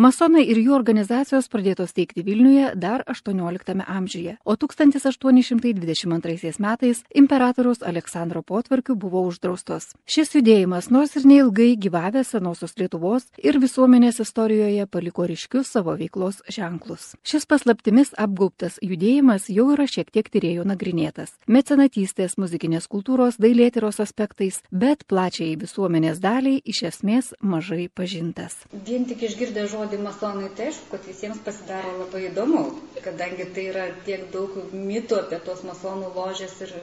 Masonai ir jų organizacijos pradėtos teikti Vilniuje dar XVIII amžiuje, o 1822 metais imperatoriaus Aleksandro potvarkiu buvo uždraustos. Šis judėjimas, nors ir neilgai gyvavęs senosios Lietuvos ir visuomenės istorijoje paliko ryškius savo veiklos ženklus. Šis paslaptimis apgaubtas judėjimas jau yra šiek tiek tyrėjų nagrinėtas - mecenatystės, muzikinės kultūros, dailėtyros aspektais, bet plačiai visuomenės daliai iš esmės mažai pažintas. Vien tik išgirdę žodį masonai, tai aišku, kad visiems pasidaro labai įdomu, kadangi tai yra tiek daug mitų apie tos masonų ložės ir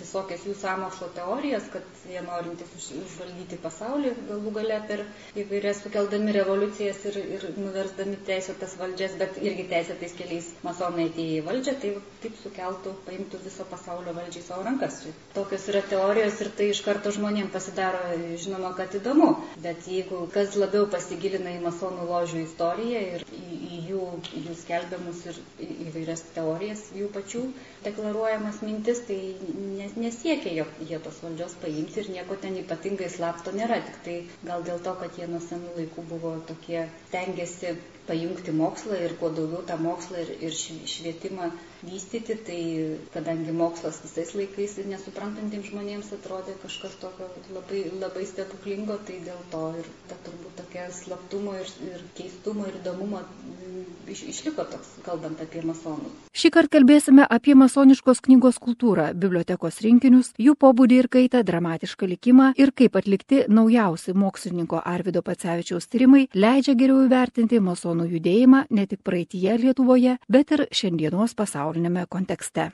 visokias jų samokslo teorijas, kad jie norintys užvaldyti pasaulį galų gale per įvairias sukeldami revoliucijas ir, ir nuversdami teisėtas valdžias, bet irgi teisėtais keliais masonai atėję į valdžią, tai taip sukeltų, paimtų viso pasaulio valdžiai savo rankas. Tokios yra teorijos ir tai iš karto žmonėms pasidaro, žinoma, kad įdomu. Bet jeigu kas labiau pasigilina į masonų ložių istoriją ir į, į jų, jų skelbiamus ir įvairias teorijas, jų pačių deklaruojamas mintis, tai nes, nesiekia jog jie tos valdžios paimti ir nieko ten ypatingai slapto nėra. Tik tai gal dėl to, kad jie nuo senų laikų buvo tokie, tengiasi pajungti mokslą ir kuo daugiau tą mokslą ir, ir švietimą vystyti, tai kadangi mokslas visais laikais nesuprantantiems žmonėms atrodė kažkas tokio labai, labai stebuklingo, tai dėl to ir ta turbūt tokia slaptumo ir, ir keistumo ir įdomumo iš, išliko toks, kalbant apie masonus. Šį kartą kalbėsime apie masoniškos knygos kultūrą, bibliotekos rinkinius, jų pobūdį ir kaitą, dramatišką likimą ir kaip atlikti naujausi mokslininko Arvido Pacevičiaus tyrimai leidžia geriau įvertinti masonų judėjimą ne tik praeitie Lietuvoje, bet ir šiandienos pasaulinėme kontekste.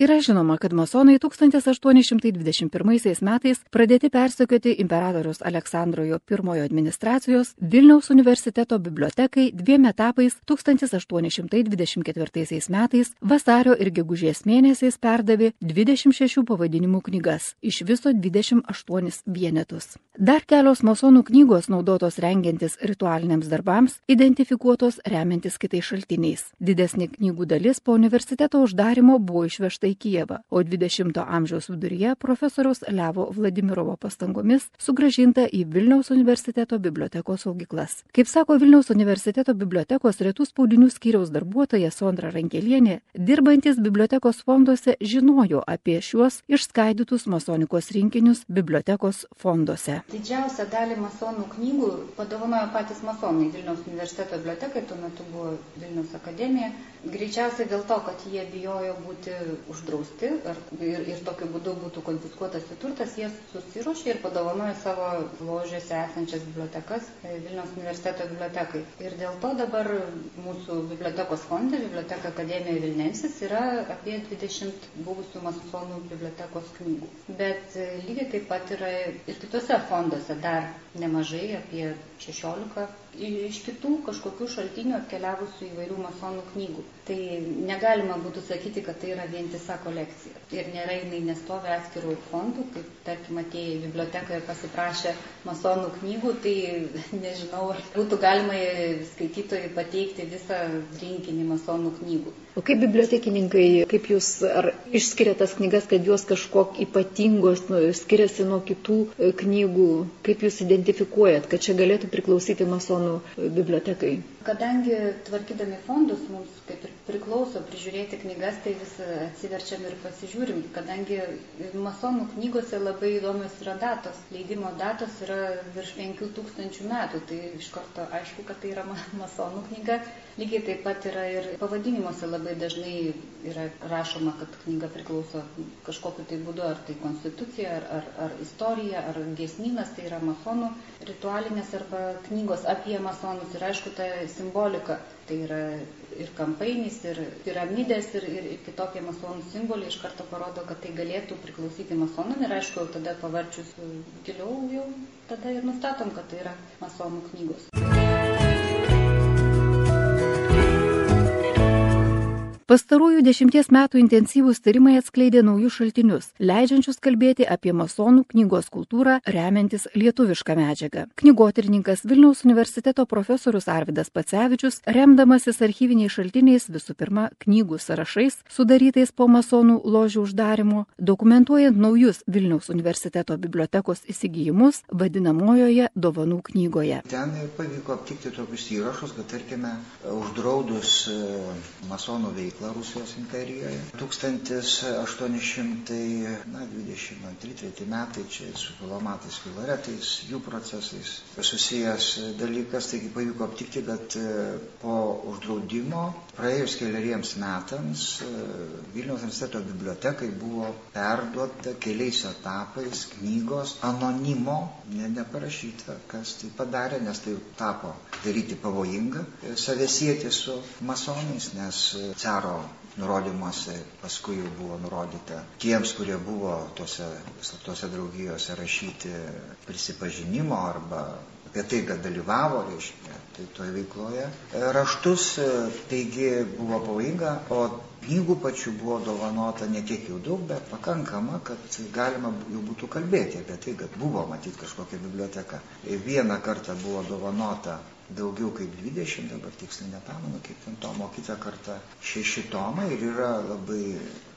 Yra žinoma, kad masonai 1821 metais pradėti persekioti imperatorius Aleksandrojo I administracijos Vilniaus universiteto bibliotekai dviem etapais 1824 metais vasario ir gegužės mėnesiais perdavė 26 pavadinimų knygas, iš viso 28 vienetus. Dar kelios masonų knygos naudotos rengiantis ritualiniams darbams, identifikuotos remiantis kitais šaltiniais. Didesnė knygų dalis po universiteto uždarimo buvo išvežta į Kijevą, o 20-ojo amžiaus viduryje profesoriaus Levo Vladimirovo pastangomis sugražinta į Vilniaus universiteto bibliotekos saugyklas. Kaip sako Vilniaus universiteto bibliotekos retų spaudinių skyriaus darbuotoja Sondra Rankelienė, dirbantis bibliotekos fonduose žinojo apie šiuos išskaidytus masonikos rinkinius bibliotekos fonduose. Didžiausią dalį masonų knygų padovanojo patys masonai Vilniaus universiteto bibliotekai, tuo metu buvo Vilniaus akademija. Greičiausiai dėl to, kad jie bijojo būti uždrausti ar, ir, ir tokiu būdu būtų konfiskuotas jų turtas, jie susirošė ir padovanojo savo ložėse esančias bibliotekas e, Vilniaus universiteto bibliotekai. Ir dėl to dabar mūsų bibliotekos fonde, biblioteka Akademija Vilnensis, yra apie 20 buvusių masonų bibliotekos knygų. Bet e, lygiai taip pat yra ir kitose fonduose dar nemažai, apie 16 iš kitų kažkokių šaltinių atkeliavusių įvairių masonų knygų. Tai negalima būtų sakyti, kad tai yra vientisa kolekcija. Ir nėra jinai nestovi atskirų fondų, kaip tarkim biblioteką ir pasiprašę masonų knygų, tai nežinau, ar būtų galima skaitytojai pateikti visą rinkinį masonų knygų. O kaip bibliotekininkai, kaip jūs ar išskiriate tas knygas, kad jos kažkok ypatingos, nu, skiriasi nuo kitų e, knygų, kaip jūs identifikuojat, kad čia galėtų priklausyti masonų bibliotekai? Kadangi tvarkydami fondus mums kaip ir priklauso prižiūrėti knygas, tai vis atsiverčiam ir pasižiūrim, kadangi masonų knygose labai įdomios yra datos, leidimo datos yra virš 5000 metų, tai iš karto aišku, kad tai yra masonų knyga. Lygiai taip pat yra ir pavadinimuose labai dažnai yra rašoma, kad knyga priklauso kažkokiu tai būdu, ar tai konstitucija, ar, ar, ar istorija, ar gesminas, tai yra masonų ritualinės arba knygos apie masonus. Ir aišku, ta simbolika. Tai yra ir kampainis, ir piramidės, ir, ir, kitokie masonų simboliai iš karto parodo, kad tai galėtų priklausyti masonam. Ir aišku, tada pavarčius giliau jau tada ir nustatom, kad tai yra masonų knygos. Pastarųjų dešimties metų intensyvūs tyrimai atskleidė naujus šaltinius, leidžiančius kalbėti apie masonų knygos kultūrą remiantis lietuvišką medžiagą. Knygotirinkas Vilniaus universiteto profesorius Arvidas Pacevičius, remdamasis archyviniais šaltiniais visų pirma knygų sąrašais, sudarytais po masonų ložių uždarimo, dokumentuojant naujus Vilniaus universiteto bibliotekos įsigijimus vadinamojoje dovanų knygoje. Ten pavyko aptikti tokius įrašus, kad tarkime, uždraudus e, masonų veiklą Rusijos imperijoje. 1822-3 metai čia su filomatais, filaretais, jų procesais susijęs dalykas, taigi pavyko aptikti, kad e, po uždraudimo praėjus keliariems metams e, Vilniaus universiteto bibliotekai buvo perduota keliais etapais knygos anonimo, ne, neparašyta, kas tai padarė, nes tai tapo daryti pavojinga, savėsieti su masonais, nes caro nurodymuose paskui jau buvo nurodyta tiems, kurie buvo tose, tose draugijose rašyti prisipažinimo arba apie tai, kad dalyvavo, reiškia, tai toje veikloje raštus, taigi buvo pavojinga, o knygų pačių buvo dovanota ne tiek jau daug, bet pakankama, kad galima jau būtų kalbėti apie tai, kad buvo matyti kažkokia biblioteka. Vieną kartą buvo dovanota daugiau kaip 20, dabar tiksliai nepamenu, kiek ten tomo, kitą kartą šeši tomai ir yra labai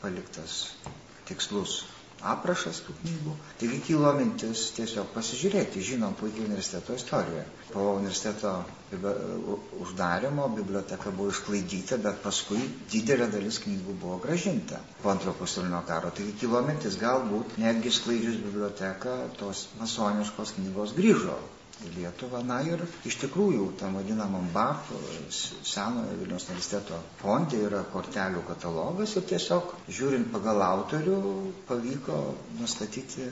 paliktas tikslus aprašas tų knygų. Taigi kilo mintis tiesiog pasižiūrėti, žinom puikiai universiteto istoriją. Po universiteto uždarimo biblioteka buvo išklaidyta, bet paskui didelė dalis knygų buvo gražinta po antro pasaulinio karo. Taigi kilo mintis, galbūt netgi sklaidžius biblioteką tos masoniškos knygos grįžo į Lietuvą. Na ir iš tikrųjų, tam vadinamam BAF, senojo Vilnius universiteto fonde yra kortelių katalogas ir tiesiog žiūrint pagal autorių pavyko nustatyti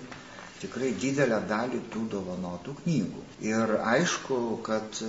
tikrai didelę dalį tų dovanotų knygų. Ir aišku, kad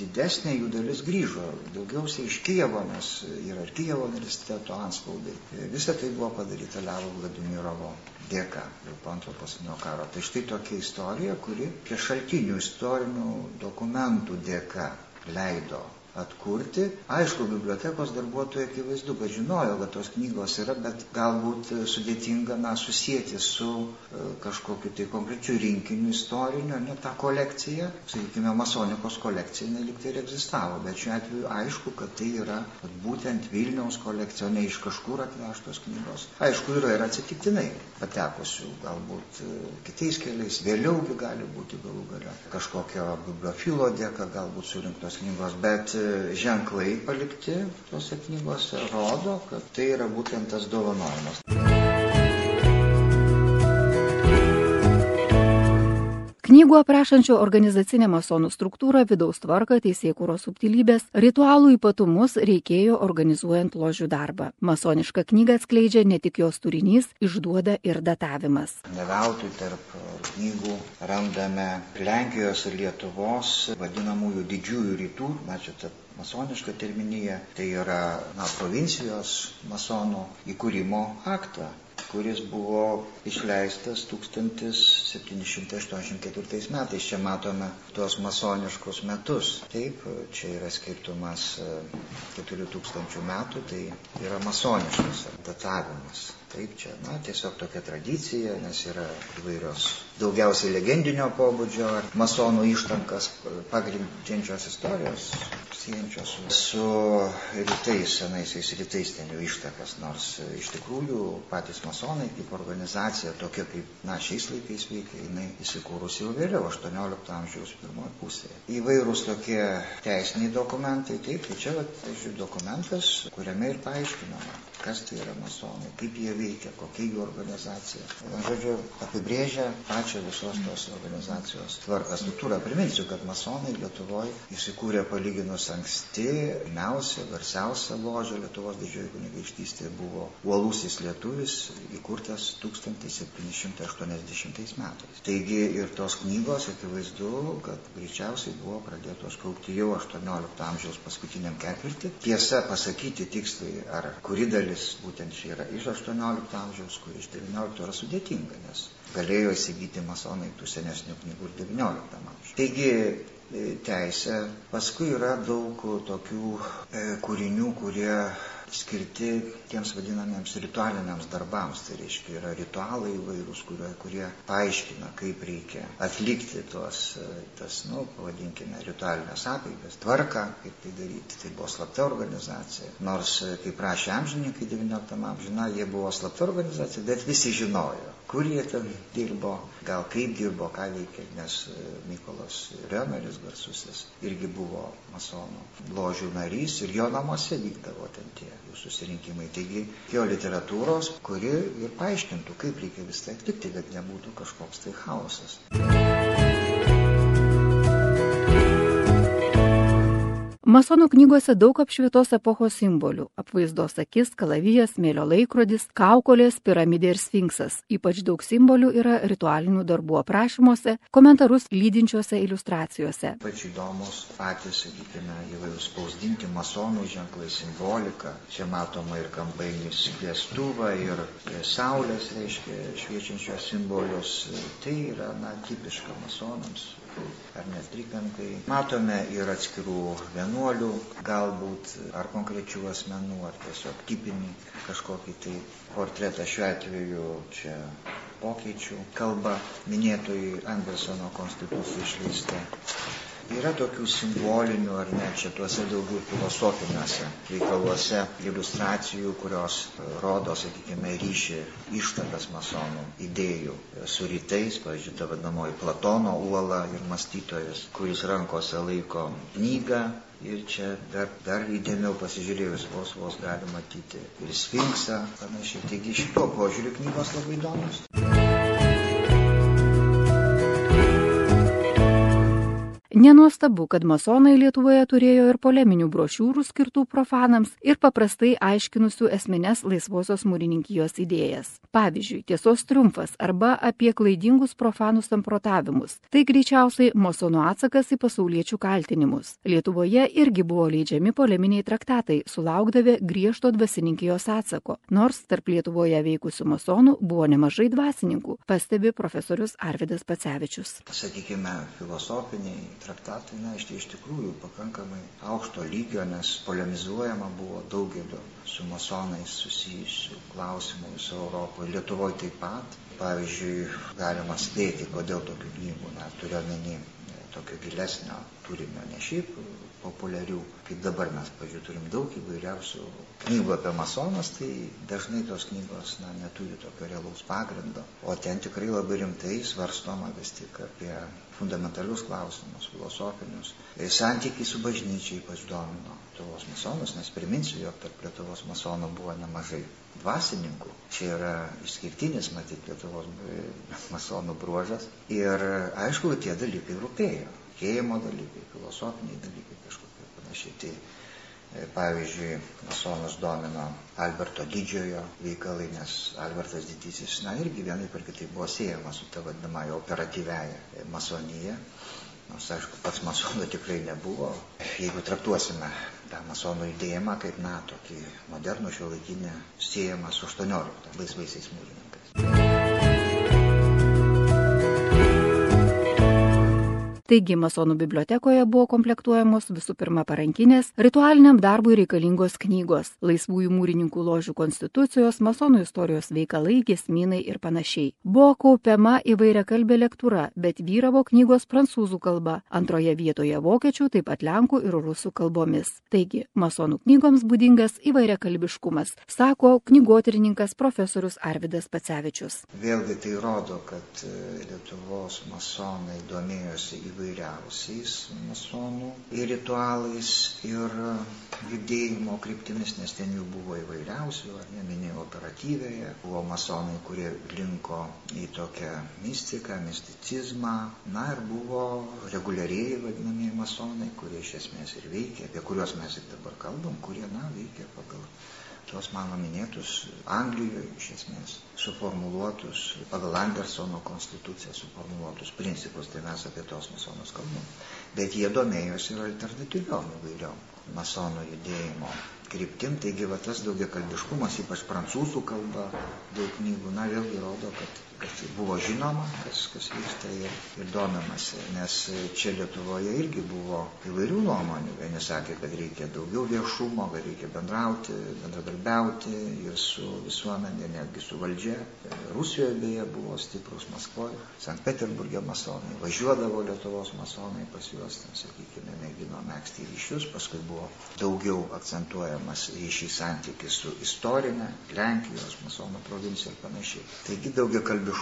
didesnė jų dalis grįžo, daugiausiai iš Kijevo, nes yra ir Kijevo universiteto anspaudai. Visa tai buvo padaryta Levo Vladimirovo dėka jau po antro pasaulinio karo. Tai štai tokia istorija, kuri prie šaltinių istorinių dokumentų dėka leido atkurti. Aišku, bibliotekos darbuotojai akivaizdu, kad žinojo, kad tos knygos yra, bet galbūt sudėtinga, na, susijęti su e, kažkokiu tai konkrečiu rinkiniu istoriniu, ne tą kolekciją, sakykime, masonikos kolekcija neliktai ir egzistavo, bet šiuo atveju aišku, kad tai yra kad būtent Vilniaus kolekcija, o ne iš kažkur atvežtos knygos. Aišku, yra ir atsitiktinai patekusių, galbūt e, kitais keliais, vėliaugi gali būti galų gale kažkokio bibliofilo dėka, galbūt surinktos knygos, bet e, ženklai palikti tuose knygose rodo, kad tai yra būtent tas dovanojimas. Knygų aprašančių organizacinę masonų struktūrą, vidaus tvarką, teisėkūros subtilybės, ritualų ypatumus reikėjo organizuojant ložių darbą. Masonišką knygą atskleidžia ne tik jos turinys, išduoda ir datavimas. Ne veltui tarp knygų randame Lenkijos ir Lietuvos vadinamųjų didžiųjų rytų, na čia ta masoniška terminija, tai yra na, provincijos masonų įkūrimo aktą kuris buvo išleistas 1784 metais. Čia matome tuos masoniškus metus. Taip, čia yra skirtumas 4000 metų, tai yra masoniškas datavimas. Taip, čia, na, tiesiog tokia tradicija, nes yra įvairios daugiausiai legendinio pobūdžio ar masonų ištankas pagrindžiančios istorijos, siejančios su rytais, senaisiais rytais ten jų ištakas, nors iš tikrųjų patys masonai kaip organizacija, tokia kaip, na, šiais laikais veikia, jinai įsikūrusi jau vėliau, 18 amžiaus pirmoje pusėje. Įvairūs tokie teisiniai dokumentai, taip, tai čia, pavyzdžiui, dokumentas, kuriame ir paaiškinama, kas tai yra masonai, kaip jie veikia, kokia jų organizacija. Žodžiu, apibrėžia pačią visos tos organizacijos tvarką struktūrą. Priminsiu, kad masonai Lietuvoje įsikūrė palyginus anksti, pirmiausia, garsiausia ložė Lietuvos didžioji kunigaikštystė buvo Uolusis lietuvis, įkurtas 1780 metais. Taigi ir tos knygos, akivaizdu, kad greičiausiai buvo pradėtos kaupti jau 18 amžiaus paskutiniam ketvirtį. Tiesa, pasakyti tiksliai, ar kuri dalis būtent čia yra iš 18 amžiaus, kur iš 19 yra sudėtinga, nes galėjo įsigyti masonai tų senesnių knygų ir 19 amžiuje. Taigi teisė, paskui yra daug tokių e, kūrinių, kurie skirti tiems vadinamiems ritualiniams darbams. Tai reiškia, yra ritualai įvairūs, kurie, kurie paaiškina, kaip reikia atlikti tuos, tas, nu, pavadinkime, ritualinės apeigas, tvarką, kaip tai daryti. Tai buvo slapta organizacija. Nors, kaip rašė amžininkai XIX amžiną, jie buvo slapta organizacija, bet visi žinojo, kur jie ten dirbo, gal kaip dirbo, ką veikė, nes e, Mykolas Riomeris garsusis irgi buvo masonų ložių narys ir jo namuose vykdavo ten tie jų susirinkimai. Taigi jo literatūros, kuri ir paaiškintų, kaip reikia tai atlikti, kad nebūtų kažkoks tai chaosas. Masonų knygose daug apšvietos epochos simbolių - apvaizdos akis, kalavijas, mėlio laikrodis, kaukolės, piramidė ir sfinksas. Ypač daug simbolių yra ritualinių darbų aprašymuose, komentarus lydinčiose iliustracijose. Ypač įdomus patys, sakykime, įvairius spausdinti masonų ženklai, simbolika. Čia matoma ir kampainis klėstuvą, ir saulės, reiškia, šviečiančios simbolius. Tai yra, na, tipiška masonams ar net trikampiai. Matome ir atskirų vienuolių, galbūt ar konkrečių asmenų, ar tiesiog tipinį kažkokį tai portretą šiuo atveju čia pokyčių kalba minėtojai Andersono konstitucijų išleista. Yra tokių simbolinių ar ne čia tuose daugiau filosofiniuose reikaluose iliustracijų, kurios e, rodo, sakykime, ryšį ištakas masonų idėjų su rytais, pavyzdžiui, ta vadinamoji Platono uola ir mąstytojas, kuris rankose laiko knygą, Ir čia dar, dar įdėmiau pasižiūrėjus vos vos galima matyti ir sfinksą panašiai. Taigi šituo požiūriu knygos labai įdomus. Nenuostabu, kad masonai Lietuvoje turėjo ir poleminių brošiūrų skirtų profanams ir paprastai aiškinusių esminės laisvosios mūrininkijos idėjas. Pavyzdžiui, tiesos triumfas arba apie klaidingus profanų samprotavimus. Tai greičiausiai masonų atsakas į pasauliečių kaltinimus. Lietuvoje irgi buvo leidžiami poleminiai traktatai, sulaukdavę griežto dvasininkijos atsako, nors tarp Lietuvoje veikusių masonų buvo nemažai dvasininkų, pastebi profesorius Arvidas Pacevičius. Sakykime, filosofiniai traktatai, na, iš, iš tikrųjų pakankamai aukšto lygio, nes polemizuojama buvo daugeliu su masonais susijusių klausimų viso Europoje, Lietuvoje taip pat. Pavyzdžiui, galima spėti, kodėl tokių knygų, na, turiu omeny tokio gilesnio turinio, ne šiaip populiarių, kaip dabar mes, pažiūrėjau, turim daug įvairiausių knygų apie masonus, tai dažnai tos knygos na, neturi tokio realaus pagrindo, o ten tikrai labai rimtai svarstoma vis tik apie fundamentalius klausimus, filosofinius. Ir santykiai su bažnyčiai ypač domino Lietuvos masonus, nes priminsiu, jog tarp Lietuvos masonų buvo nemažai dvasininkų. Čia yra išskirtinis, matyt, Lietuvos masonų bruožas. Ir aišku, tie dalykai rūpėjo. Tikėjimo dalykai, filosofiniai dalykai kažkokie panašiai. Tai e, pavyzdžiui, masonus domino Alberto didžiojo veikalai, nes Albertas didysis, na irgi vienai per kitai buvo siejamas su ta vadinamąją operatyvęją e, masoniją. Nors, aišku, pats masonų tikrai nebuvo. Jeigu traktuosime tą masonų judėjimą kaip, na, tokį modernų šio laikinį siejamą su 18 laisvaisiais mūrininkais. Taigi masonų bibliotekoje buvo komplektuojamos visų pirma parankinės, ritualiniam darbui reikalingos knygos, laisvųjų mūrininkų ložių konstitucijos, masonų istorijos veikalai, gesminai ir panašiai. Buvo kaupiama įvairia kalbė lektūra, bet vyravo knygos prancūzų kalba, antroje vietoje vokiečių, taip pat lenkų ir rusų kalbomis. Taigi, masonų knygoms būdingas įvairia kalbiškumas, sako knygotrininkas profesorius Arvidas Pacevičius. Vėlgi tai rodo, kad e, Lietuvos masonai domėjosi įvairiai įvairiausiais masonų ritualais ir judėjimo kryptimis, nes ten jų buvo įvairiausių, ar neminėjau operatyvėje, buvo masonai, kurie linko į tokią mistiką, misticizmą, na ir buvo reguliariai vadinamieji masonai, kurie iš esmės ir veikia, apie kuriuos mes ir dabar kalbam, kurie, na, veikia pagal tuos mano minėtus Anglijoje iš esmės suformuluotus, pagal Andersono konstituciją suformuluotus principus, tai mes apie tos masonus kalbam. Bet jie domėjosi ir alternatyviom įvairiom masonų judėjimo kryptim, taigi va tas daugiakalbiškumas, ypač prancūzų kalba, daug knygų, na vėlgi rodo, kad kad buvo žinoma, kas, kas vyksta ir, ir domimasi, nes čia Lietuvoje irgi buvo įvairių nuomonių. Vieni sakė, kad reikia daugiau viešumo, kad reikia bendrauti, bendradarbiauti ir su visuomenė, netgi su valdžia. Rusijoje beje buvo stiprus Maskvoje, Sankt Peterburgė masonai, važiuodavo Lietuvos masonai pas juos, ten, sakykime, mėgino mėgsti ryšius, paskui buvo daugiau akcentuojamas ryšys santykis su istorinė Lenkijos masonų provincija ir panašiai. Taigi daugia kalbė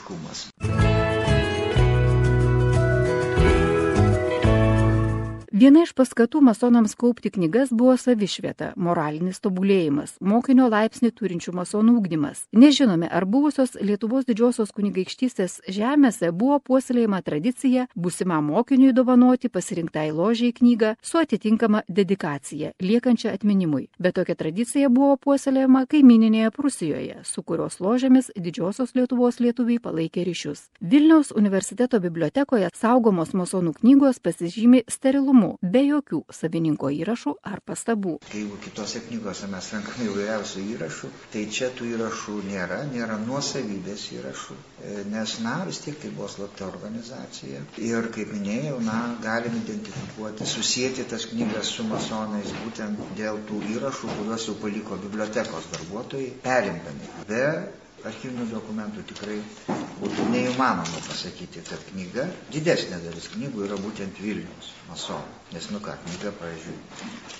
Viena iš paskatų masonams kaupti knygas buvo savišvieta, moralinis tobulėjimas, mokinio laipsnį turinčių masonų ūkdymas. Nežinome, ar buvusios Lietuvos didžiosios kunigaikštystės žemėse buvo puoselėjama tradicija būsimam mokiniui dovanoti pasirinktai ložiai knygą su atitinkama dedikacija, liekančia atminimui. Bet tokia tradicija buvo puoselėjama kaimininėje Prusijoje, su kurios ložėmis didžiosios Lietuvos lietuviai palaikė ryšius. Vilniaus universiteto bibliotekoje saugomos masonų knygos pasižymi sterilumu įdomu, be jokių savininko įrašų ar pastabų. Jeigu kitose knygose mes renkame įvairiausių įrašų, tai čia tų įrašų nėra, nėra nuosavybės įrašų, e, nes, na, vis tiek tai buvo slapta organizacija. Ir, kaip minėjau, na, galim identifikuoti, susijęti tas knygas su masonais būtent dėl tų įrašų, kuriuos jau paliko bibliotekos darbuotojai, perimdami. Be archyvinių dokumentų tikrai būtų neįmanoma pasakyti, kad knyga, didesnė dalis knygų yra būtent Vilnius, masonų. Nes, nu ką, knyga, pavyzdžiui,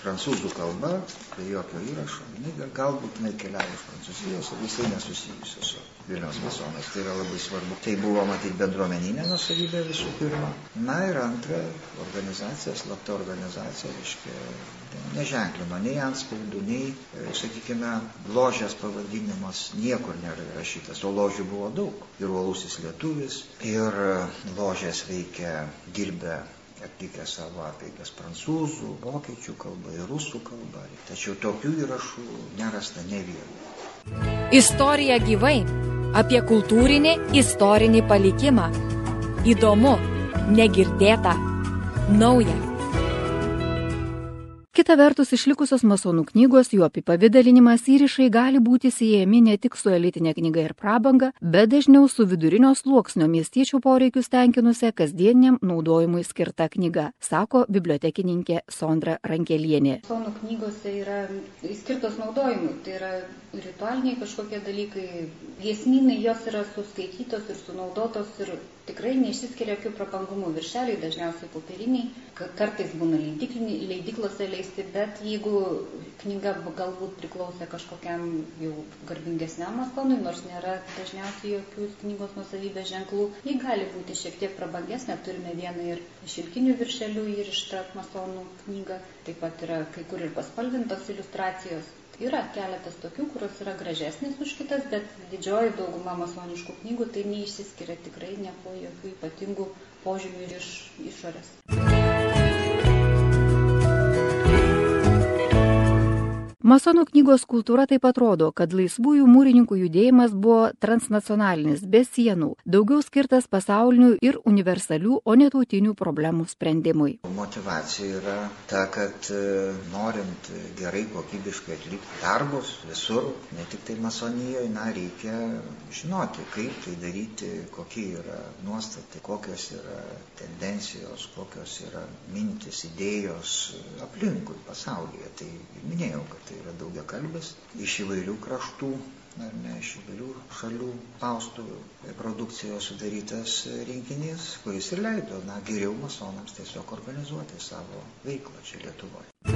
prancūzų kalba, be jokio įrašo, knyga galbūt nekeliavo iš Prancūzijos ir visai nesusijusi su Vilniaus masonais. Tai yra labai svarbu. Tai buvo matyti bendruomeninė nusavybė visų pirma. Na ir antra, organizacija, slapta organizacija, reiškia, neženklino nei anspaudų, nei, e, sakykime, ložės pavadinimas niekur nėra įrašytas, o ložių buvo daug. Ir uolusis lietuvis, ir e, ložės veikia dirbę atlikę savo apeigas prancūzų, vokiečių kalba ir rusų kalba. Tačiau tokių įrašų nerasta ne vieno. Istorija gyvai apie kultūrinį istorinį palikimą. Įdomu, negirdėta, nauja. Kita vertus, išlikusios masonų knygos, jų apipavidalinimas įrišai gali būti siejami ne tik su elitinė knyga ir prabanga, bet dažniau su vidurinio sluoksnio miestiečių poreikius tenkinusią kasdieniam naudojimui skirta knyga, sako bibliotekininkė Sondra Rankelienė. Masonų knygose yra skirtos naudojimui, tai yra ritualiniai kažkokie dalykai, giesmynai, jos yra suskaitytos ir sunaudotos ir tikrai neišsiskiria jokių prabangumų viršeliai, dažniausiai popieriniai, kartais būna leidiklose leisti, bet jeigu knyga galbūt priklausė kažkokiam jau garbingesniam masonui, nors nėra dažniausiai jokių knygos nusavybės ženklų, ji gali būti šiek tiek prabangesnė, turime vieną ir šilkinių viršelių įrištą masonų knygą, taip pat yra kai kur ir paspalvintos iliustracijos. Yra keletas tokių, kurios yra gražesnės už kitas, bet didžioji dauguma masoniškų knygų tai neišsiskiria tikrai nieko jokių ypatingų požymių iš išorės. Masonų knygos kultūra taip pat rodo, kad laisvųjų mūrininkų judėjimas buvo transnacionalinis, be sienų, daugiau skirtas pasaulinių ir universalių, o netautinių problemų sprendimui. Motivacija yra ta, kad e, norint gerai kokybiškai atlikti darbus visur, ne tik tai masonijoje, na, reikia žinoti, kaip tai daryti, kokie yra nuostatai, kokios yra tendencijos, kokios yra mintis, idėjos aplinkui pasaulyje. Tai minėjau, kad tai yra daugia kalbis iš įvairių kraštų, ar ne iš įvairių šalių spaustuvų produkcijos sudarytas rinkinys, kuris ir leido na, geriau masonams tiesiog organizuoti savo veiklą čia Lietuvoje.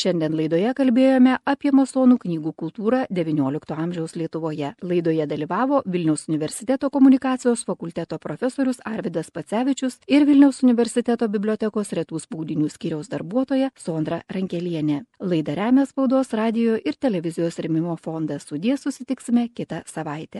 Šiandien laidoje kalbėjome apie masonų knygų kultūrą XIX amžiaus Lietuvoje. Laidoje dalyvavo Vilniaus universiteto komunikacijos fakulteto profesorius Arvidas Pacevičius ir Vilniaus universiteto bibliotekos retų spaudinių skyriaus darbuotoja Sondra Rankelienė. Laidą remia spaudos radio ir televizijos remimo fondas. Sudie susitiksime kitą savaitę.